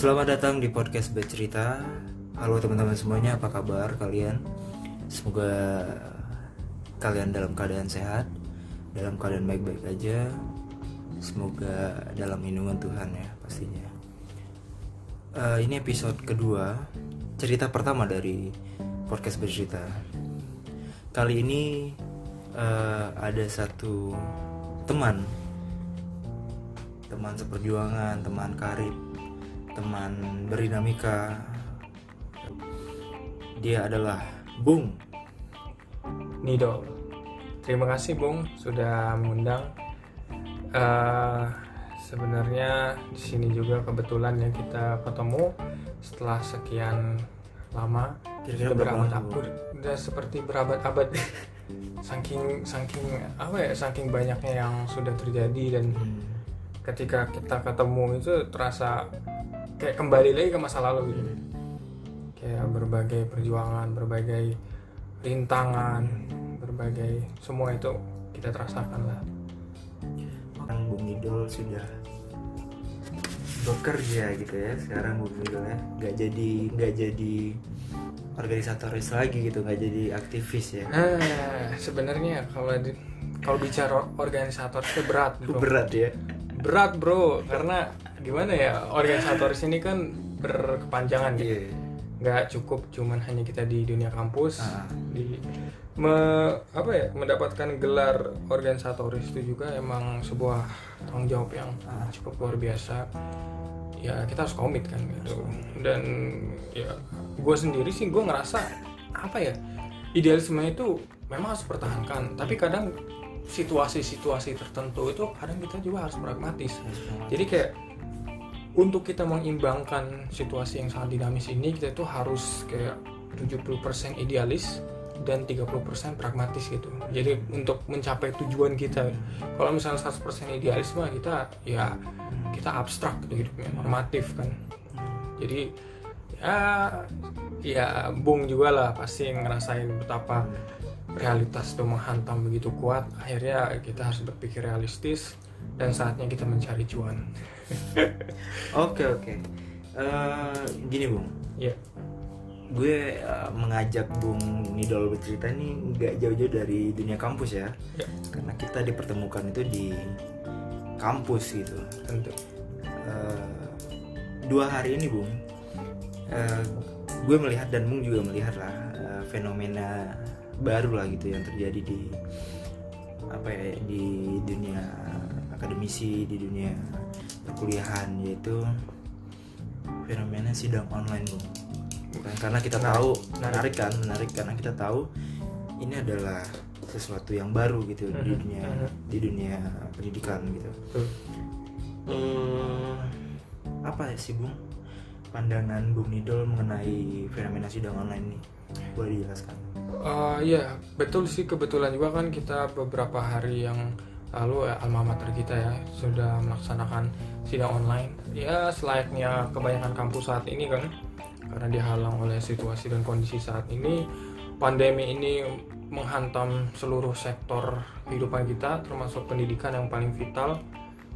Selamat datang di podcast bercerita. Halo teman-teman semuanya, apa kabar kalian? Semoga kalian dalam keadaan sehat, dalam keadaan baik-baik aja. Semoga dalam lindungan Tuhan ya pastinya. Uh, ini episode kedua, cerita pertama dari podcast bercerita. Kali ini uh, ada satu teman, teman seperjuangan, teman karib teman berdinamika dia adalah Bung. Nido. Terima kasih Bung sudah mengundang. Uh, sebenarnya di sini juga kebetulan ya kita ketemu setelah sekian lama. Kira-kira berabad-abad. Udah seperti berabad-abad. Saking saking apa ya saking banyaknya yang sudah terjadi dan hmm. ketika kita ketemu itu terasa kayak kembali lagi ke masa lalu gitu. Kayak berbagai perjuangan berbagai rintangan berbagai semua itu kita terasakan lah. Orang Bung Idol sudah bekerja gitu ya sekarang Bung Idol ya. Nggak jadi nggak jadi organisatoris lagi gitu nggak jadi aktivis ya. Nah sebenarnya kalau di, kalau bicara organisator itu berat bro. berat ya berat bro karena gimana ya organisatoris ini kan berkepanjangan gitu yeah. nggak cukup cuman hanya kita di dunia kampus uh. di me, apa ya mendapatkan gelar organisatoris itu juga emang sebuah tanggung jawab yang uh. cukup luar biasa ya kita harus komit kan gitu dan ya gue sendiri sih gue ngerasa apa ya idealisme itu memang harus pertahankan tapi kadang situasi-situasi tertentu itu kadang kita juga harus pragmatis jadi kayak untuk kita mengimbangkan situasi yang sangat dinamis ini kita itu harus kayak 70% idealis dan 30% pragmatis gitu. Jadi untuk mencapai tujuan kita, kalau misalnya 100% idealis mah kita ya kita abstrak gitu hidupnya, normatif kan. Jadi ya ya Bung juga lah pasti ngerasain betapa realitas itu menghantam begitu kuat. Akhirnya kita harus berpikir realistis dan saatnya kita mencari cuan. Oke oke. Eh, gini bung. Yeah. Gue uh, mengajak Bung Nidol bercerita ini nggak jauh-jauh dari dunia kampus ya. Yeah. Karena kita dipertemukan itu di kampus gitu. Tentu. Uh, dua hari ini bung, uh, gue melihat dan Bung juga melihat lah uh, fenomena baru lah gitu yang terjadi di apa ya di dunia akademisi di dunia perkuliahan yaitu fenomena sidang online bu. Bukan karena kita tahu menarik kan menarik. Karena kita tahu ini adalah sesuatu yang baru gitu di mm-hmm. dunia mm-hmm. di dunia pendidikan gitu. Uh, apa sih bung pandangan bung Nidol mengenai fenomena sidang online ini? Boleh dijelaskan? Uh, iya betul sih kebetulan juga kan kita beberapa hari yang lalu ya, alma mater kita ya sudah melaksanakan sidang online. Ya selayaknya kebanyakan kampus saat ini kan karena dihalang oleh situasi dan kondisi saat ini. Pandemi ini menghantam seluruh sektor kehidupan kita termasuk pendidikan yang paling vital.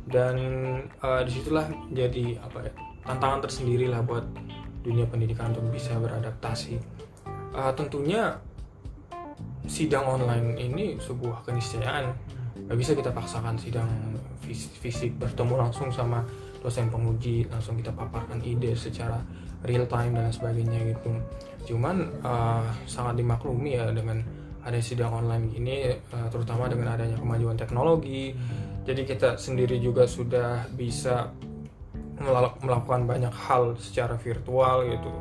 Dan uh, di situlah jadi apa ya tantangan tersendiri lah buat dunia pendidikan untuk bisa beradaptasi. Uh, tentunya sidang online ini sebuah keniscayaan. Nggak bisa kita paksakan sidang fisik, bertemu langsung sama dosen penguji langsung kita paparkan ide secara real time dan sebagainya gitu. Cuman uh, sangat dimaklumi ya dengan ada sidang online gini uh, terutama dengan adanya kemajuan teknologi. Jadi kita sendiri juga sudah bisa melakukan banyak hal secara virtual gitu.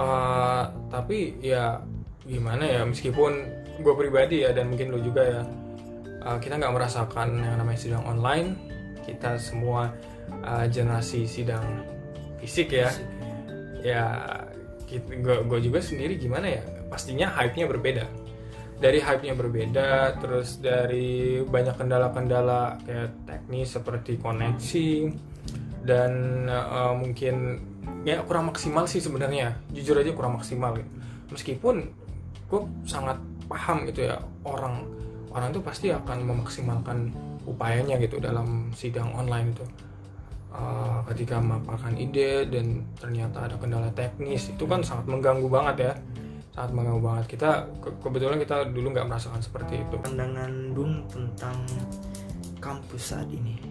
Uh, tapi ya gimana ya meskipun gue pribadi ya dan mungkin lo juga ya uh, kita nggak merasakan yang namanya sidang online. Kita semua uh, generasi sidang fisik ya. Ya gue juga sendiri gimana ya pastinya hype-nya berbeda. Dari hype-nya berbeda terus dari banyak kendala-kendala kayak teknis seperti koneksi dan uh, mungkin ya kurang maksimal sih sebenarnya. Jujur aja kurang maksimal gitu. meskipun gue sangat paham gitu ya orang orang itu pasti akan memaksimalkan upayanya gitu dalam sidang online itu. Uh, ketika memaparkan ide dan ternyata ada kendala teknis itu kan sangat mengganggu banget ya. Sangat mengganggu banget. Kita ke- kebetulan kita dulu nggak merasakan seperti itu. Pandangan Bung tentang kampus saat ini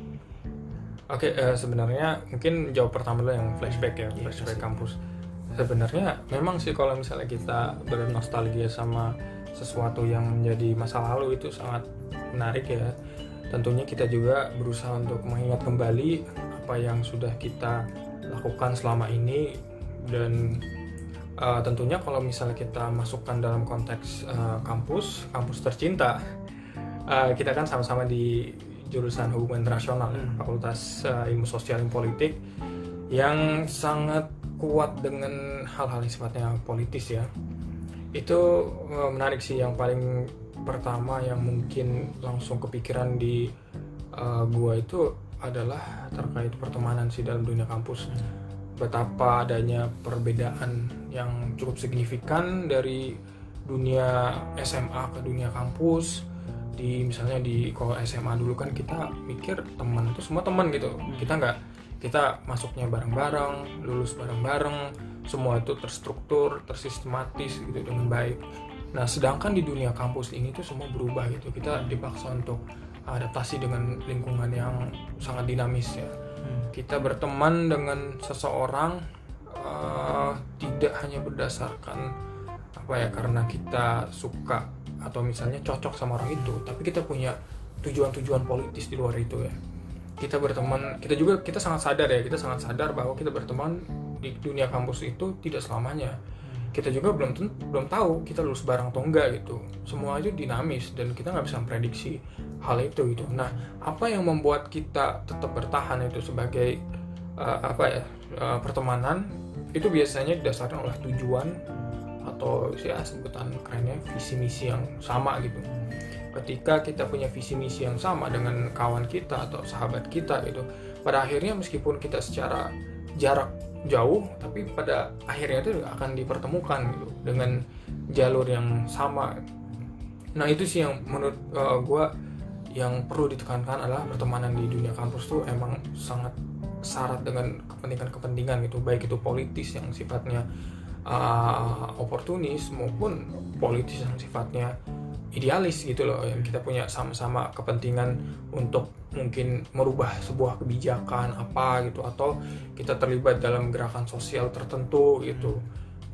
Oke, eh, sebenarnya mungkin jawab pertama dulu yang flashback ya, Iya, flashback kampus. Sebenarnya memang sih kalau misalnya kita bernostalgia sama sesuatu yang menjadi masa lalu itu sangat menarik ya. Tentunya kita juga berusaha untuk mengingat kembali apa yang sudah kita lakukan selama ini dan eh, tentunya kalau misalnya kita masukkan dalam konteks eh, kampus, kampus tercinta, eh, kita kan sama-sama di jurusan hubungan internasional, Hmm. Fakultas eh, Ilmu Sosial dan Politik yang sangat kuat dengan hal-hal yang sifatnya politis ya. Itu eh, menarik sih yang paling pertama yang mungkin langsung kepikiran di eh, gua itu adalah terkait pertemanan sih dalam dunia kampus. Betapa adanya perbedaan yang cukup signifikan dari dunia SMA ke dunia kampus di misalnya di kalau SMA dulu kan kita mikir teman itu semua teman gitu. Kita nggak kita masuknya bareng-bareng lulus bareng-bareng semua itu terstruktur tersistematis gitu dengan baik. Nah sedangkan di dunia kampus ini tuh semua berubah gitu. Kita dipaksa untuk adaptasi dengan lingkungan yang sangat dinamis ya. Kita berteman dengan seseorang eh, tidak hanya berdasarkan apa ya karena kita suka atau misalnya cocok sama orang itu tapi kita punya tujuan-tujuan politis di luar itu ya. Kita berteman kita juga kita sangat sadar ya kita sangat sadar bahwa kita berteman di dunia kampus itu tidak selamanya. Kita juga belum belum tahu kita lulus bareng atau enggak gitu. Semua itu dinamis dan kita nggak bisa memprediksi hal itu gitu. Nah apa yang membuat kita tetap bertahan itu sebagai uh, apa ya uh, pertemanan itu biasanya didasarkan oleh tujuan atau ya sebutan kerennya visi misi yang sama gitu. Ketika kita punya visi misi yang sama dengan kawan kita atau sahabat kita gitu pada akhirnya meskipun kita secara jarak jauh tapi pada akhirnya itu akan dipertemukan gitu dengan jalur yang sama. Nah itu sih yang menurut gue yang perlu ditekankan adalah pertemanan di dunia kampus tuh emang sangat syarat dengan kepentingan-kepentingan gitu baik itu politis yang sifatnya uh, oportunis maupun politis yang sifatnya idealis gitu loh yang kita punya sama-sama kepentingan untuk mungkin merubah sebuah kebijakan apa gitu atau kita terlibat dalam gerakan sosial tertentu gitu.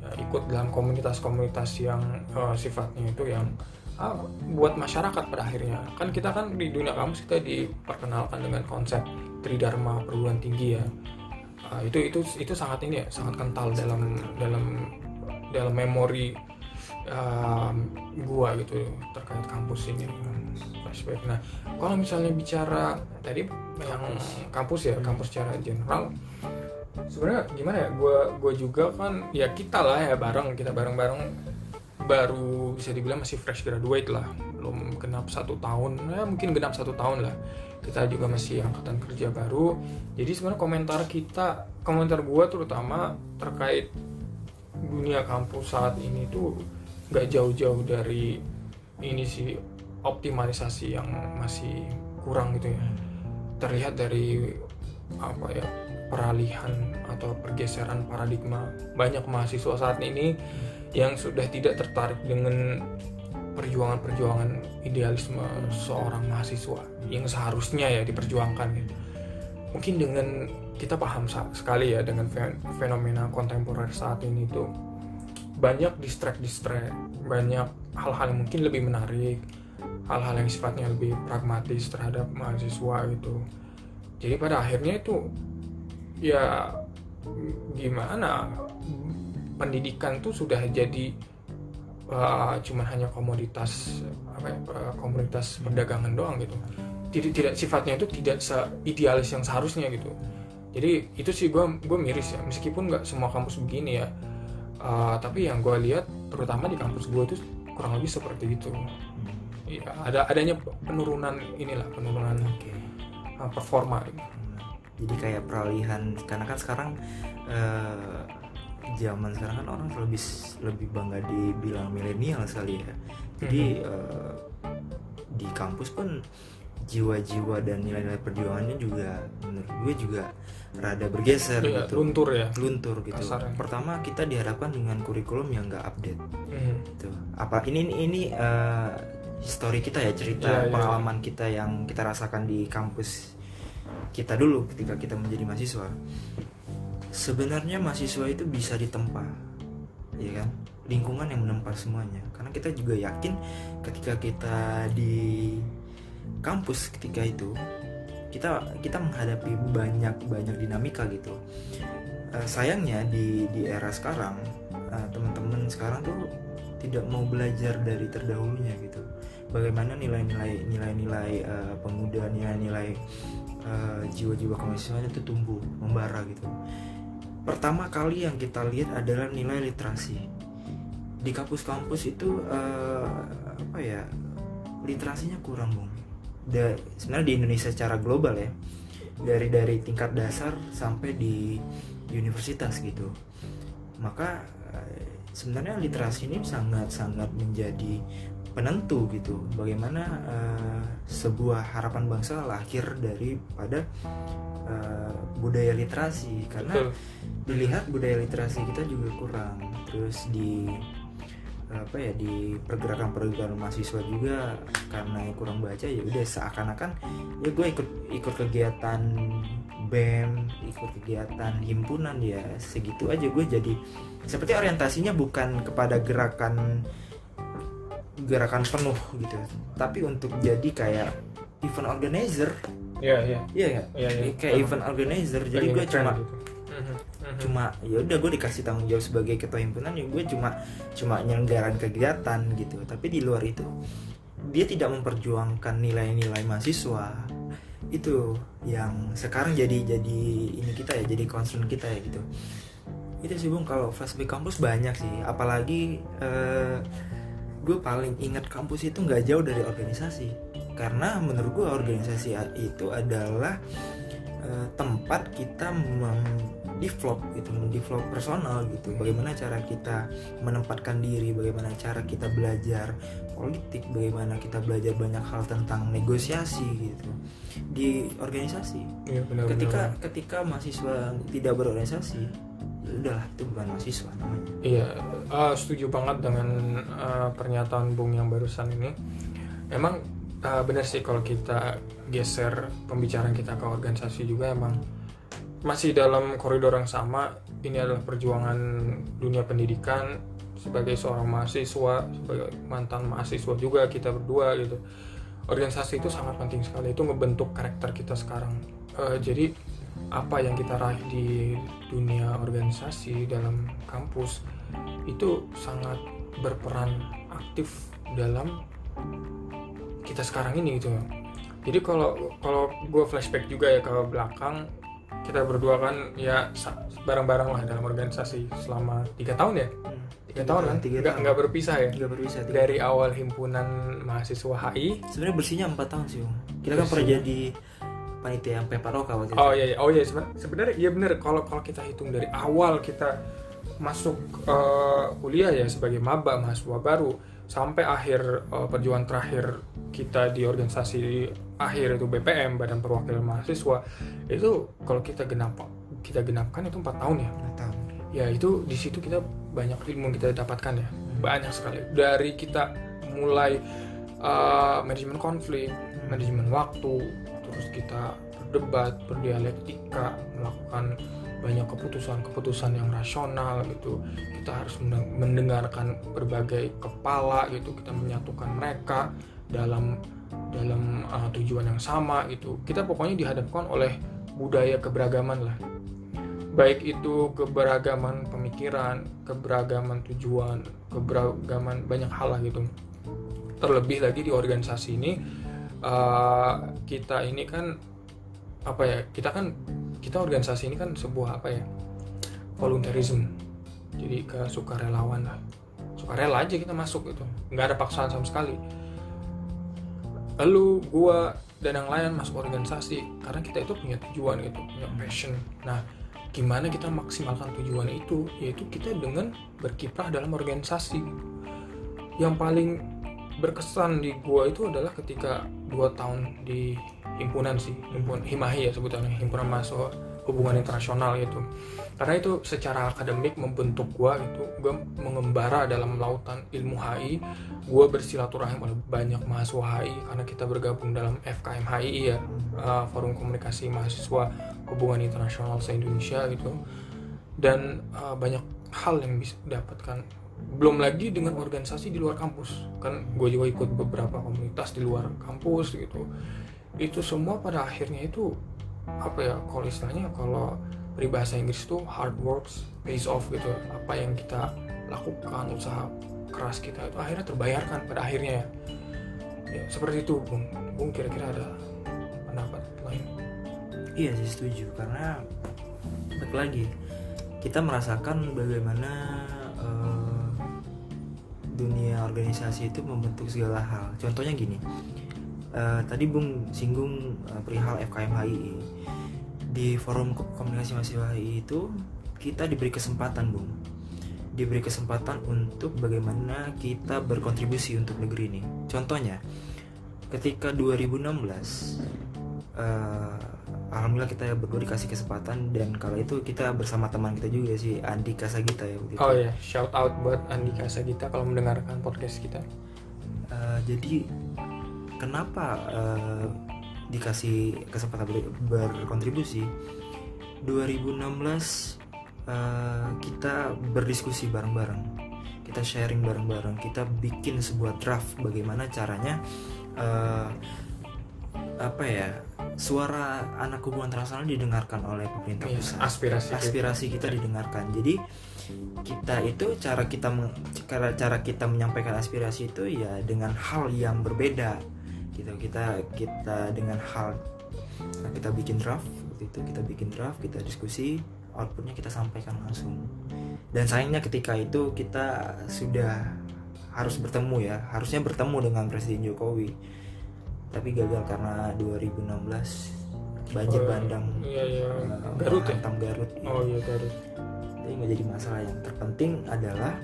Ya, ikut dalam komunitas-komunitas yang uh, sifatnya itu yang uh, buat masyarakat pada akhirnya. Kan kita kan di dunia kampus kita diperkenalkan dengan konsep tridharma perguruan tinggi ya Uh, itu itu itu sangat ini ya sangat kental dalam dalam dalam memori um, gua gitu terkait kampus ini. Flashback. Nah kalau misalnya bicara tadi yang kampus. ya kampus secara general sebenarnya gimana ya gua gua juga kan ya kita lah ya bareng kita bareng bareng baru bisa dibilang masih fresh graduate lah. Belum genap satu tahun ya mungkin genap satu tahun lah kita juga masih angkatan kerja baru. Jadi sebenarnya komentar kita komentar gua terutama terkait dunia kampus saat ini tuh nggak jauh-jauh dari ini sih optimalisasi yang masih kurang gitu ya. Terlihat dari apa ya peralihan atau pergeseran paradigma banyak mahasiswa saat ini yang sudah tidak tertarik dengan perjuangan-perjuangan idealisme seorang mahasiswa yang seharusnya ya diperjuangkan gitu. Mungkin dengan kita paham sekali ya dengan fe- fenomena kontemporer saat ini tuh banyak distract-distract, banyak hal-hal yang mungkin lebih menarik, hal-hal yang sifatnya lebih pragmatis terhadap mahasiswa gitu. Jadi pada akhirnya itu ya gimana pendidikan tuh sudah jadi uh, cuman hanya komoditas apa ya, uh, komoditas perdagangan doang gitu. Tidak tidak sifatnya itu tidak seidealis yang seharusnya gitu. Jadi itu sih gue gue miris ya. Meskipun nggak semua kampus begini ya. Uh, tapi yang gue lihat terutama di kampus gue itu kurang lebih seperti itu. Ya ada adanya penurunan inilah penurunan Oke. uh, performa. Gitu. jadi kayak peralihan karena kan sekarang eh, zaman sekarang kan orang lebih lebih bangga dibilang milenial sekali ya. Jadi eh, di kampus pun jiwa-jiwa dan nilai-nilai perjuangannya juga menurut gue juga rada bergeser Iya, gitu. luntur ya. Luntur gitu. Kasarnya. pertama kita dihadapkan dengan kurikulum yang nggak update. Mhm. gitu. Apa ini ini eh, histori kita ya cerita Iya, iya. pengalaman kita yang kita rasakan di kampus kita dulu ketika kita menjadi mahasiswa sebenarnya mahasiswa itu bisa ditempa ya kan? Lingkungan yang menempa semuanya. Karena kita juga yakin ketika kita di kampus ketika itu kita kita menghadapi banyak banyak dinamika gitu. Eh, sayangnya di di era sekarang eh, teman-teman sekarang tuh tidak mau belajar dari terdahulunya gitu. Bagaimana nilai-nilai nilai-nilai eh, pemuda nilai-nilai eh, jiwa-jiwa kemahasiswaan itu tumbuh membara gitu pertama kali yang kita lihat adalah nilai literasi. Di kampus-kampus itu eh, apa ya literasinya kurang bung. Da- sebenarnya di Indonesia secara global ya dari dari tingkat dasar sampai di universitas gitu. Maka eh, sebenarnya literasi ini sangat sangat menjadi penentu gitu. Bagaimana eh, sebuah harapan bangsa lahir daripada eh, budaya literasi. Karena Betul. dilihat budaya literasi kita juga kurang. Terus di apa ya di pergerakan-pergerakan mahasiswa juga karena kurang baca ya udah seakan-akan ya gue ikut ikut kegiatan bem ikut kegiatan himpunan ya segitu aja gue jadi seperti orientasinya bukan kepada gerakan gerakan penuh gitu tapi untuk jadi kayak event organizer Iya, iya. iya nggak Iya, iya. kayak event organizer jadi gue cuma gitu. Mhm. cuma ya udah gue dikasih tanggung jawab sebagai ketua himpunan ya gue cuma cuma nyelenggaran kegiatan gitu. Tapi di luar itu dia tidak memperjuangkan nilai-nilai mahasiswa. Itu yang sekarang jadi jadi ini kita ya jadi concern kita ya gitu. Itu sih bung kalau flashback kampus banyak sih. Apalagi eh, gue paling ingat kampus itu nggak jauh dari organisasi. Karena menurut gue organisasi itu adalah eh, tempat kita mendevelop gitu mendevelop personal gitu bagaimana cara kita menempatkan diri bagaimana cara kita belajar politik bagaimana kita belajar banyak hal tentang negosiasi gitu di organisasi Iya, benar, ketika benar. ketika mahasiswa tidak berorganisasi ya udahlah itu bukan mahasiswa namanya Iya, eh, setuju banget dengan eh, pernyataan Bung yang barusan ini. Emang eh, benar sih kalau kita geser pembicaraan kita ke organisasi juga emang masih dalam koridor yang sama. Ini adalah perjuangan dunia pendidikan sebagai seorang mahasiswa, sebagai mantan mahasiswa juga kita berdua gitu. Organisasi itu sangat penting sekali. Itu ngebentuk karakter kita sekarang. Eh, jadi apa yang kita raih di dunia organisasi dalam kampus itu sangat berperan aktif dalam kita sekarang ini gitu jadi kalau kalau gue flashback juga ya ke belakang kita berdua kan ya bareng-bareng lah dalam organisasi selama tiga tahun ya? Tiga tahun kan? tiga nggak tahun. Nggak berpisah ya? Nggak berpisah tiga dari awal himpunan mahasiswa HI sebenarnya bersihnya empat tahun sih kita kan pernah jadi panitia yang peparoka waktu itu. Oh iya, iya. oh iya seben- sebenarnya iya bener. Kalau kalau kita hitung dari awal kita masuk eh, kuliah ya sebagai maba mahasiswa baru sampai akhir eh, perjuangan terakhir kita di organisasi akhir itu BPM Badan Perwakilan Mahasiswa itu kalau kita genap kita genapkan itu empat tahun ya. Empat tahun. Ya itu di situ kita banyak ilmu yang kita dapatkan ya. Banyak sekali. Dari kita mulai uh, manajemen konflik manajemen waktu terus kita berdebat berdialektika melakukan banyak keputusan-keputusan yang rasional gitu. Kita harus mendeng- mendengarkan berbagai kepala gitu kita menyatukan mereka dalam dalam uh, tujuan yang sama gitu kita pokoknya dihadapkan oleh budaya keberagaman lah baik itu keberagaman pemikiran, keberagaman tujuan, keberagaman banyak hal lah gitu. Terlebih lagi di organisasi ini eh, kita ini kan apa ya? Kita kan kita organisasi ini kan sebuah apa ya? volunteerism. Jadi ke sukarelawan lah. Sukarela aja kita masuk gitu. nggak ada paksaan sama sekali. Lalu gua dan yang lain masuk organisasi karena kita itu punya tujuan gitu, punya passion. Nah, gimana kita maksimalkan tujuan itu? Yaitu kita dengan berkiprah dalam organisasi. Yang paling berkesan di gua itu adalah ketika dua tahun di himpunan sih himpun himahi ya sebutannya himpunan mahasiswa hubungan internasional gitu. Karena itu secara akademik membentuk gua gitu gua mengembara dalam lautan ilmu HI gua bersilaturahim oleh banyak mahasiswa HI karena kita bergabung dalam FKM HI ya uh, forum komunikasi mahasiswa hubungan internasional se Indonesia gitu. Dan uh, banyak hal yang bisa dapatkan. Belum lagi dengan organisasi di luar kampus. Kan gue juga ikut beberapa komunitas di luar kampus gitu. Itu semua pada akhirnya itu apa ya kalau istilahnya kalau peribahasa Inggris itu hard works pays off gitu. Apa yang kita lakukan usaha keras kita itu akhirnya terbayarkan pada akhirnya ya, ya seperti itu bung. Bung kira-kira ada pendapat lain? Iya sih setuju. Karena balik lagi kita merasakan bagaimana uh, dunia organisasi itu membentuk segala hal. Contohnya gini uh, tadi Bung singgung uh, perihal FKM HII di forum komunikasi mahasiswa HII itu kita diberi kesempatan Bung diberi kesempatan untuk bagaimana kita berkontribusi untuk negeri ini contohnya ketika 2016 uh, alhamdulillah kita berdua dikasih kesempatan dan kalau itu kita bersama teman kita juga sih Andi Kasagita ya begitu. Oh ya, shout out buat Andi Kasagita kalau mendengarkan podcast kita. Uh, jadi kenapa uh, dikasih kesempatan ber berkontribusi? 2016 uh, kita berdiskusi bareng-bareng. Kita sharing bareng-bareng. Kita bikin sebuah draft bagaimana caranya uh, apa ya suara anak hubungan internasional didengarkan oleh pemerintah iya, pusat. aspirasi aspirasi kita didengarkan. Jadi kita itu cara kita cara cara kita menyampaikan aspirasi itu ya dengan hal yang berbeda gitu kita kita dengan hal nah kita bikin draft itu kita bikin draft kita diskusi outputnya kita sampaikan langsung dan sayangnya ketika itu kita sudah harus bertemu ya harusnya bertemu dengan Presiden Jokowi tapi gagal karena 2016 banjir oh, bandang iya, iya. Uh, Garut ya? Garut iya. oh iya Garut jadi nggak jadi masalah yang terpenting adalah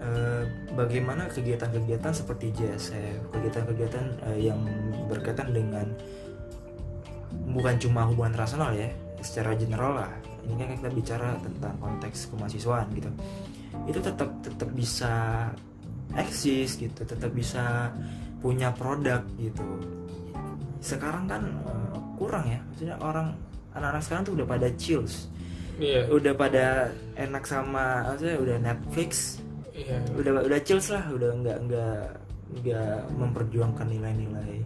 Eh, bagaimana kegiatan-kegiatan seperti JSF, kegiatan-kegiatan uh, yang berkaitan dengan bukan cuma hubungan internasional ya, secara general lah. Ini kan kita bicara tentang konteks kemahasiswaan gitu. Itu tetap tetap bisa eksis gitu, tetap bisa punya produk gitu. Sekarang kan uh, kurang ya, maksudnya orang anak-anak sekarang tuh udah pada chills. Yeah. Udah pada enak sama maksudnya udah Netflix, iya. udah udah chill lah udah nggak nggak nggak memperjuangkan nilai-nilai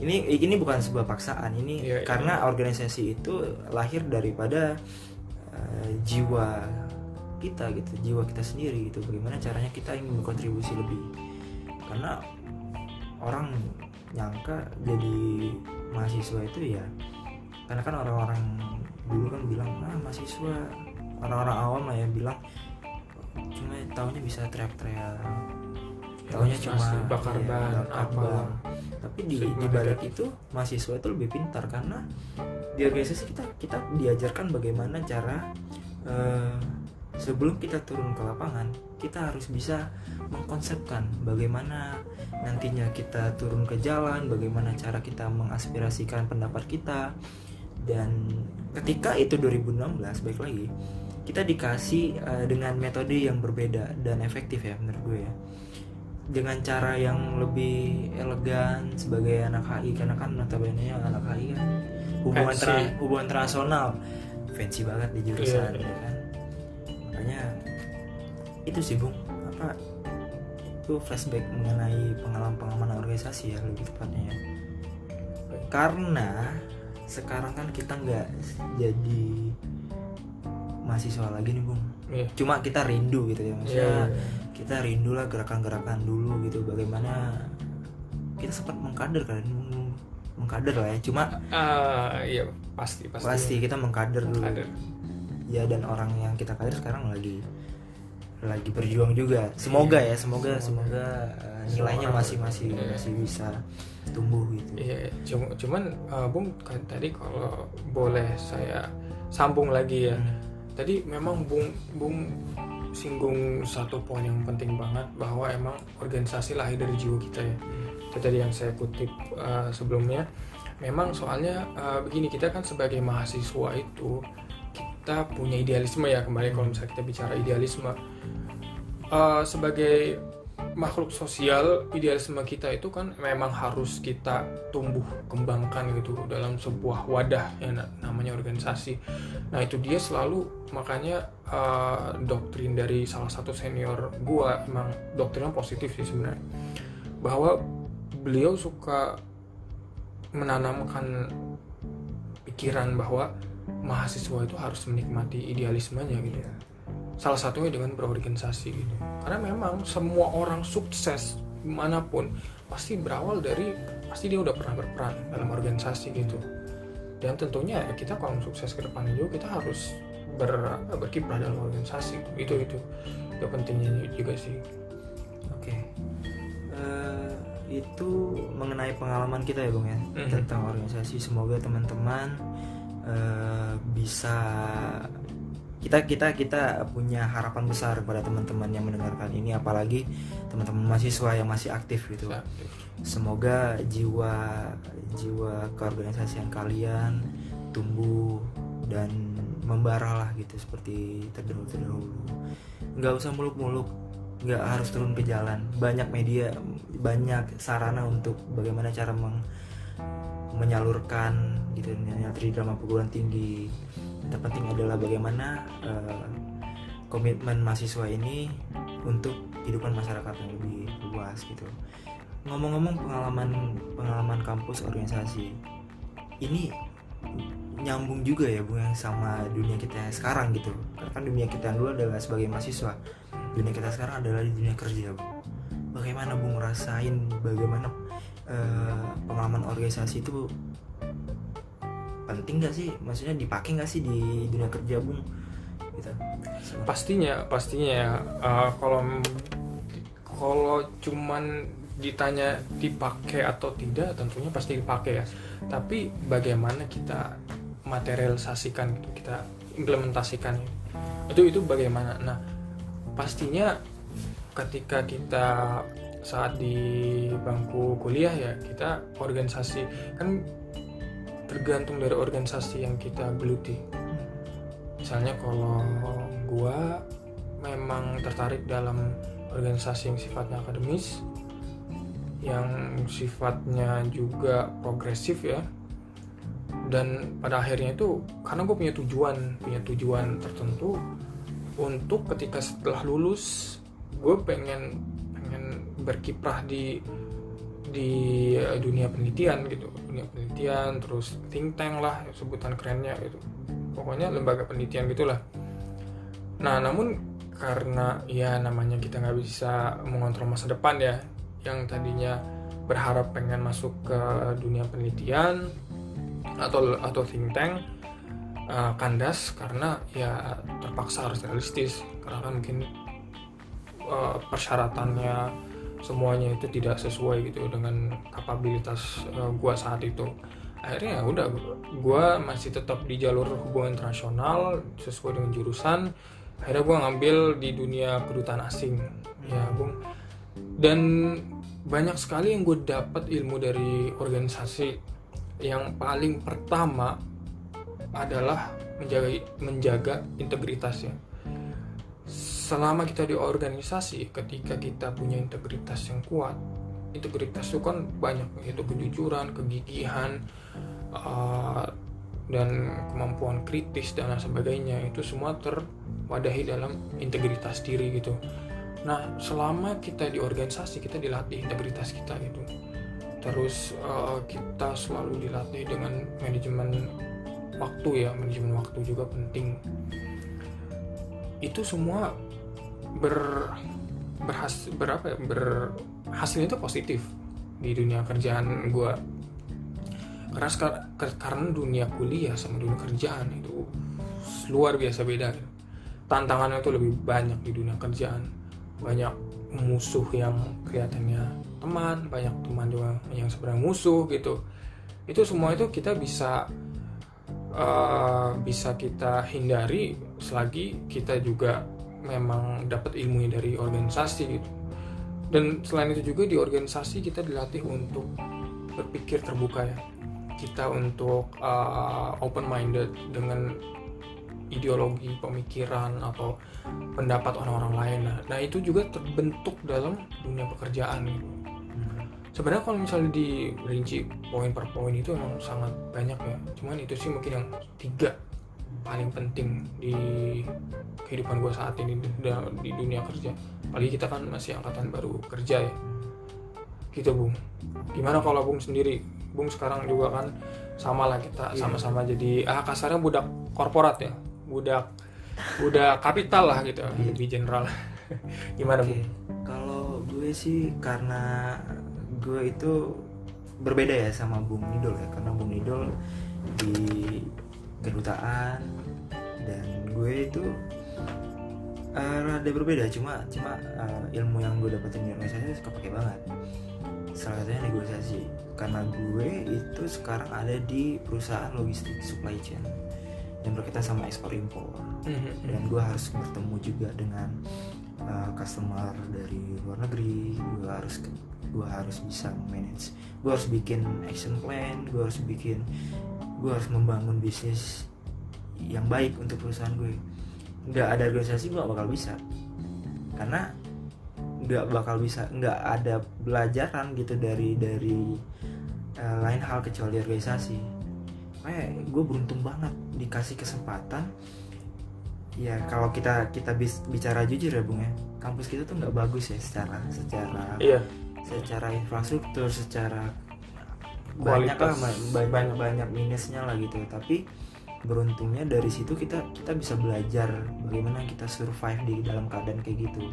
ini ini bukan sebuah paksaan ini iya, iya. karena organisasi itu lahir daripada uh, jiwa kita gitu jiwa kita sendiri gitu bagaimana caranya kita ingin berkontribusi lebih karena orang nyangka jadi mahasiswa itu ya karena kan orang-orang dulu kan bilang ah mahasiswa orang-orang awam lah ya bilang tahunya bisa teriak-teriak. Tahunya cuma bakar ya, ban apa. tapi di di balik itu mahasiswa itu lebih pintar karena di organisasi kita kita diajarkan bagaimana cara uh, sebelum kita turun ke lapangan kita harus bisa mengkonsepkan bagaimana nantinya kita turun ke jalan bagaimana cara kita mengaspirasikan pendapat kita. Dan ketika itu 2016 baik lagi kita dikasih uh, dengan metode yang berbeda dan efektif ya menurut gue ya. Dengan cara yang lebih elegan sebagai anak HI karena kan notabene anak HI kan hubungan tra hubungan internasional fancy banget di jurusan yeah. ya kan? Makanya itu sih bung. Apa itu flashback mengenai pengalaman-pengalaman organisasi ya lebih tepatnya ya. Karena sekarang kan kita nggak jadi mahasiswa lagi nih bung. Yeah. cuma kita rindu gitu ya maksudnya yeah, yeah, yeah. kita rindu lah gerakan-gerakan dulu gitu. Bagaimana kita sempat mengkader kan mengkader lah ya. Cuma uh, iya pasti pasti. Pasti kita mengkader dulu. Mengkader. ya dan orang yang kita kader sekarang lagi lagi berjuang juga. Semoga ya semoga semoga, semoga uh, nilainya masih masih yeah. masih bisa tumbuh gitu. Iya cuma cuman uh, bung kan tadi kalau boleh saya sambung lagi ya. Hmm tadi memang bung bung singgung satu poin yang penting banget bahwa emang organisasi lahir dari jiwa kita ya. Itu tadi yang saya kutip uh, sebelumnya. Memang soalnya uh, begini kita kan sebagai mahasiswa itu kita punya idealisme ya kembali kalau misalnya kita bicara idealisme. Uh, sebagai makhluk sosial idealisme kita itu kan memang harus kita tumbuh kembangkan gitu dalam sebuah wadah yang namanya organisasi. Nah itu dia selalu makanya uh, doktrin dari salah satu senior gua emang doktrinnya positif sih sebenarnya. Bahwa beliau suka menanamkan pikiran bahwa mahasiswa itu harus menikmati idealismenya gitu. Ya salah satunya dengan berorganisasi gitu. Karena memang semua orang sukses di mana pun pasti berawal dari pasti dia udah pernah berperan dalam organisasi gitu. Dan tentunya ya kita kalau sukses ke depannya juga kita harus ber, berkiprah dalam organisasi. Itu itu. Itu pentingnya juga sih. Oke. Okay. uh, eh, itu mengenai pengalaman kita ya bung ya -hmm. tentang organisasi. Semoga teman-teman uh, bisa kita kita kita punya harapan besar kepada teman-teman yang mendengarkan ini apalagi teman-teman mahasiswa yang masih aktif gitu. Semoga jiwa jiwa keorganisasian kalian tumbuh dan membara lah gitu seperti terdahulu terdahulu nggak usah muluk-muluk nggak harus turun ke jalan. Banyak media banyak sarana untuk bagaimana cara meng, menyalurkan gitu nyatri drama perguruan tinggi terpenting adalah bagaimana uh, komitmen mahasiswa ini untuk kehidupan masyarakat yang lebih luas gitu. Ngomong-ngomong pengalaman pengalaman kampus organisasi ini nyambung juga ya bu yang sama dunia kita sekarang gitu. Karena kan dunia kita dulu adalah sebagai mahasiswa dunia kita sekarang adalah di dunia kerja bu. Bagaimana bu ngerasain bagaimana uh, pengalaman organisasi itu penting gak sih? Maksudnya dipakai gak sih di dunia kerja bung? Gitu. Pastinya pastinya uh, kalau kalau cuman ditanya dipakai atau tidak tentunya pasti dipakai ya. Tapi bagaimana kita materialisasikan kita implementasikan? Itu itu bagaimana? Nah pastinya ketika kita saat di bangku kuliah ya kita organisasi. Kan tergantung dari organisasi yang kita geluti. Misalnya kalau gua memang tertarik dalam organisasi yang sifatnya akademis yang sifatnya juga progresif ya. Dan pada akhirnya itu karena gue punya tujuan punya tujuan tertentu untuk ketika setelah lulus gue pengen pengen berkiprah di di dunia penelitian gitu dunia penelitian terus think tank lah sebutan kerennya gitu. Pokoknya lembaga penelitian gitulah. Nah namun karena ya namanya kita nggak bisa mengontrol masa depan ya yang tadinya berharap pengen masuk ke dunia penelitian atau atau think tank uh, kandas karena ya terpaksa harus realistis. Karena kan mungkin uh, persyaratannya semuanya itu tidak sesuai gitu dengan kapabilitas uh, gua saat itu. Akhirnya ya udah gua masih tetap di jalur hubungan internasional sesuai dengan jurusan. Akhirnya gua ngambil di dunia kedutaan asing. Ya bung. Dan banyak sekali yang gue dapat ilmu dari organisasi. Yang paling pertama adalah menjaga menjaga integritasnya selama kita di organisasi ketika kita punya integritas yang kuat integritas itu kan banyak yaitu kejujuran kegigihan uh, dan kemampuan kritis dan sebagainya itu semua terwadahi dalam integritas diri gitu. Nah selama kita di organisasi kita dilatih integritas kita gitu. Terus uh, kita selalu dilatih dengan manajemen waktu ya manajemen waktu juga penting. Itu semua ber berhasil berapa ya? Berhasilnya itu positif di dunia kerjaan gue karena karena dunia kuliah sama dunia kerjaan itu luar biasa beda tantangannya itu lebih banyak di dunia kerjaan. Banyak musuh yang kelihatannya teman banyak teman juga yang sebenarnya musuh gitu. Itu semua itu kita bisa uh, bisa kita hindari selagi kita juga memang dapat ilmunya dari organisasi gitu. Dan selain itu juga di organisasi kita dilatih untuk berpikir terbuka ya. Kita untuk uh, open minded dengan ideologi pemikiran atau pendapat orang-orang lain. Nah, nah itu juga terbentuk dalam dunia pekerjaan gitu. Hmm. sebenarnya kalau misalnya dirinci poin per poin itu emang sangat banyak ya. Cuman itu sih mungkin yang tiga paling penting di kehidupan gue saat ini di, dunia kerja. Apalagi kita kan masih angkatan baru kerja ya. Gitu bung. Gimana kalau bung sendiri? Bung sekarang juga kan sama lah kita Iya. sama-sama jadi ah kasarnya budak korporat ya. Budak budak kapital lah gitu Iya. lebih general. Gimana Oke, bung kalau gue sih karena gue itu berbeda ya sama Bung Nidol ya, karena Bung Nidol di kedutaan. Dan gue itu eh, rada berbeda, cuma cuma eh, ilmu yang gue dapetin di organisasi kepake banget. Salah satunya negosiasi, karena gue itu sekarang ada di perusahaan logistik supply chain yang berkaitan sama ekspor impor. Mhm. dan gue harus bertemu juga dengan uh, customer dari luar negeri. Gue harus gue harus bisa manage. Gue harus bikin action plan gue harus bikin gue harus membangun bisnis yang baik untuk perusahaan gue nggak ada organisasi gue gak bakal bisa. Karena nggak bakal bisa nggak ada belajaran gitu dari dari uh, lain hal kecuali organisasi. Kayak gue beruntung banget dikasih kesempatan. Ya kalau kita kita bis- bicara jujur ya bung ya. Kampus kita tuh nggak bagus ya secara secara iya. secara infrastruktur secara banyak lah banyak banyak minusnya lah gitu. Tapi beruntungnya dari situ kita kita bisa belajar bagaimana kita survive di dalam keadaan kayak gitu.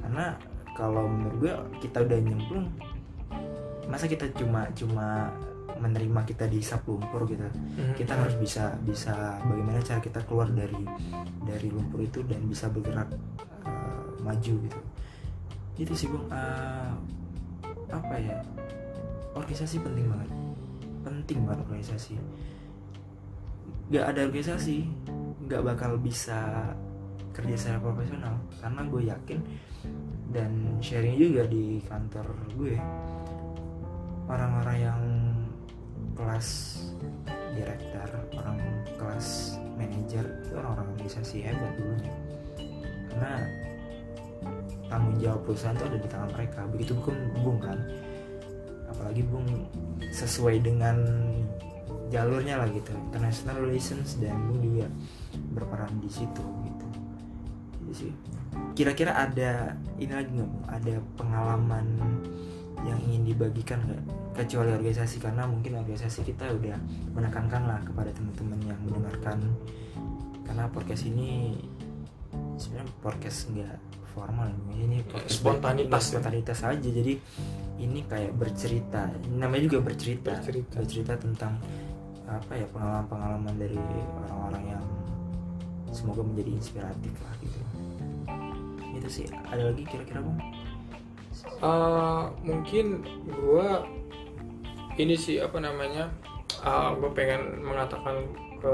Karena kalau menurut gue kita udah nyemplung masa kita cuma cuma menerima kita dihisap lumpur gitu? Mhm. kita harus bisa bisa bagaimana cara kita keluar dari dari lumpur itu dan bisa bergerak uh, maju gitu. Itu sih bung. Uh, apa ya organisasi penting banget. Penting banget organisasi. Nggak ada organisasi nggak bakal bisa kerja secara profesional karena gue yakin dan sharing juga di kantor gue orang-orang yang kelas direktur orang kelas manajer itu orang-orang organisasi hebat dulunya. Karena tanggung jawab perusahaan itu ada di tangan mereka. Begitu bung kan apalagi bung sesuai dengan jalurnya lah gitu. International relations dan bung juga berperan di situ gitu. Jadi sih. Kira-kira ada ini lagi nggak Bung? ada pengalaman yang ingin dibagikan nggak? Kecuali organisasi karena mungkin organisasi kita udah menekankan lah kepada teman-teman yang mendengarkan. Karena podcast ini sebenarnya podcast nggak formal. Ini Spontanitas ya. spontanitas aja. Jadi ini kayak bercerita. Namanya juga bercerita. Bercerita. tentang apa ya pengalaman-pengalaman dari orang-orang yang semoga menjadi inspiratif lah gitu. Itu sih. Ada lagi kira-kira bang? Eh, mungkin gue ini sih apa namanya gue pengen mengatakan ke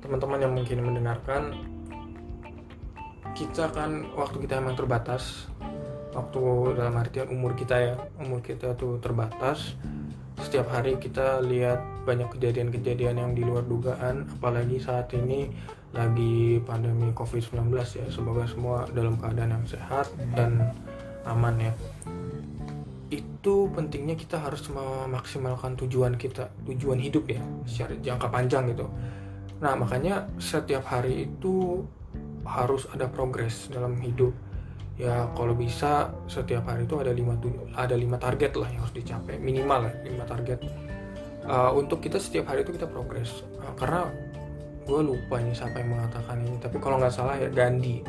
teman-teman yang mungkin mendengarkan kita kan waktu kita emang terbatas waktu dalam artian umur kita ya umur kita tuh terbatas. Setiap hari kita lihat banyak kejadian-kejadian yang di luar dugaan apalagi saat ini lagi pandemi covid-19 ya. Semoga semua dalam keadaan yang sehat dan aman ya. Itu pentingnya kita harus memaksimalkan tujuan kita tujuan hidup ya secara jangka panjang gitu. Nah makanya setiap hari itu harus ada progres dalam hidup. Ya kalau bisa setiap hari itu ada lima ada lima target lah yang harus dicapai minimal ya lima target. Uh, untuk kita setiap hari itu kita progres. Uh, karena gue lupa nih siapa yang mengatakan ini tapi kalau nggak salah ya Gandhi.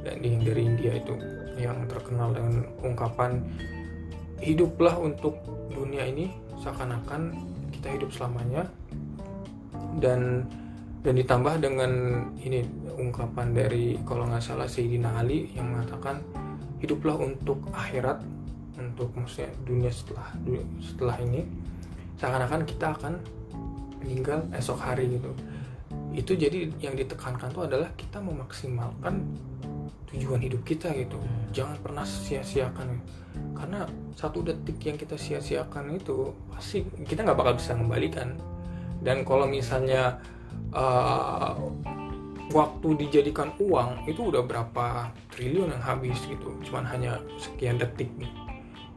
Gandhi yang dari India itu yang terkenal dengan ungkapan hiduplah untuk dunia ini seakan-akan kita hidup selamanya. Dan dan ditambah dengan ini ungkapan dari kalau nggak salah Sayyidina Ali yang mengatakan hiduplah untuk akhirat untuk maksudnya dunia setelah du- setelah ini. Seakan-akan kita akan meninggal esok hari gitu. Itu jadi yang ditekankan tuh adalah kita memaksimalkan tujuan hidup kita gitu. Jangan pernah sia-siakan karena satu detik yang kita sia-siakan itu pasti kita nggak bakal bisa kembalikan dan kalau misalnya uh, waktu dijadikan uang itu udah berapa triliun yang habis gitu. Cuman hanya sekian detik nih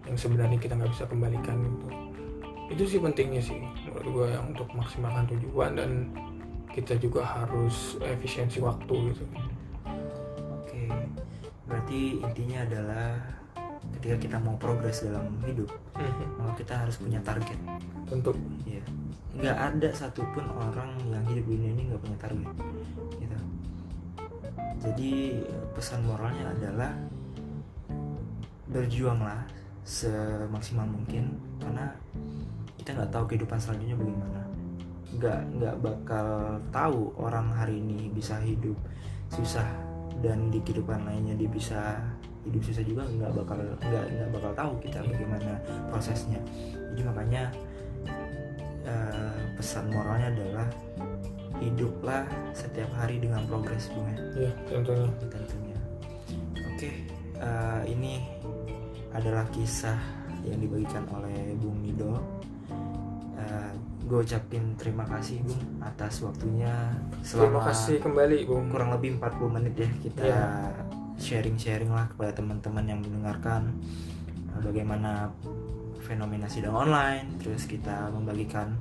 yang sebenarnya kita nggak bisa kembalikan gitu. Itu sih pentingnya sih menurut gue yang untuk maksimalkan tujuan dan kita juga harus efisiensi waktu gitu. Oke berarti intinya adalah ketika kita mau progres dalam hidup maka kita harus punya target. Tentu ya nggak ada satupun orang yang hidup di dunia ini nggak punya target jadi pesan moralnya adalah berjuanglah semaksimal mungkin karena kita nggak tahu kehidupan selanjutnya bagaimana. Nggak nggak bakal tahu orang hari ini bisa hidup susah dan di kehidupan lainnya dia bisa hidup susah juga nggak bakal nggak nggak bakal tahu kita bagaimana prosesnya. Jadi makanya uh, pesan moralnya adalah hiduplah setiap hari dengan progres bunga iya tentunya tentunya. Oke uh, ini adalah kisah yang dibagikan oleh Bung Nido. Uh, gue ucapin terima kasih Bung atas waktunya. Selama terima kasih kembali Bung kurang lebih 40 menit ya kita yeah sharing-sharing lah kepada teman-teman yang mendengarkan uh, bagaimana fenomena sidang online terus kita membagikan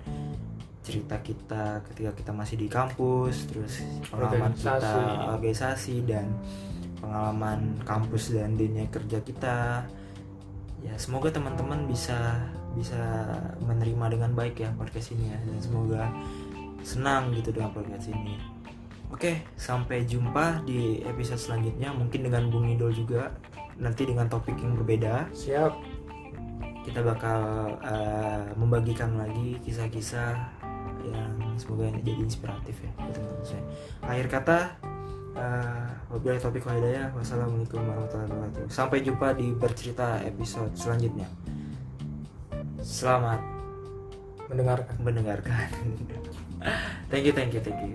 cerita kita ketika kita masih di kampus terus pengalaman organisasi. kita organisasi dan pengalaman kampus dan dunia kerja kita ya semoga teman-teman bisa bisa menerima dengan baik ya podcast ini ya dan semoga senang gitu dengan podcast ini Oke, sampai jumpa di episode selanjutnya mungkin dengan Bung Idol juga nanti dengan topik yang berbeda. Siap. Kita bakal uh, membagikan lagi kisah-kisah yang semoga jadi inspiratif ya teman-teman saya. Akhir kata uh, wabillahi topik hidayah. Wassalamualaikum warahmatullahi wabarakatuh. Sampai jumpa di bercerita episode selanjutnya. Selamat mendengarkan. Mendengarkan. thank you, thank you, thank you.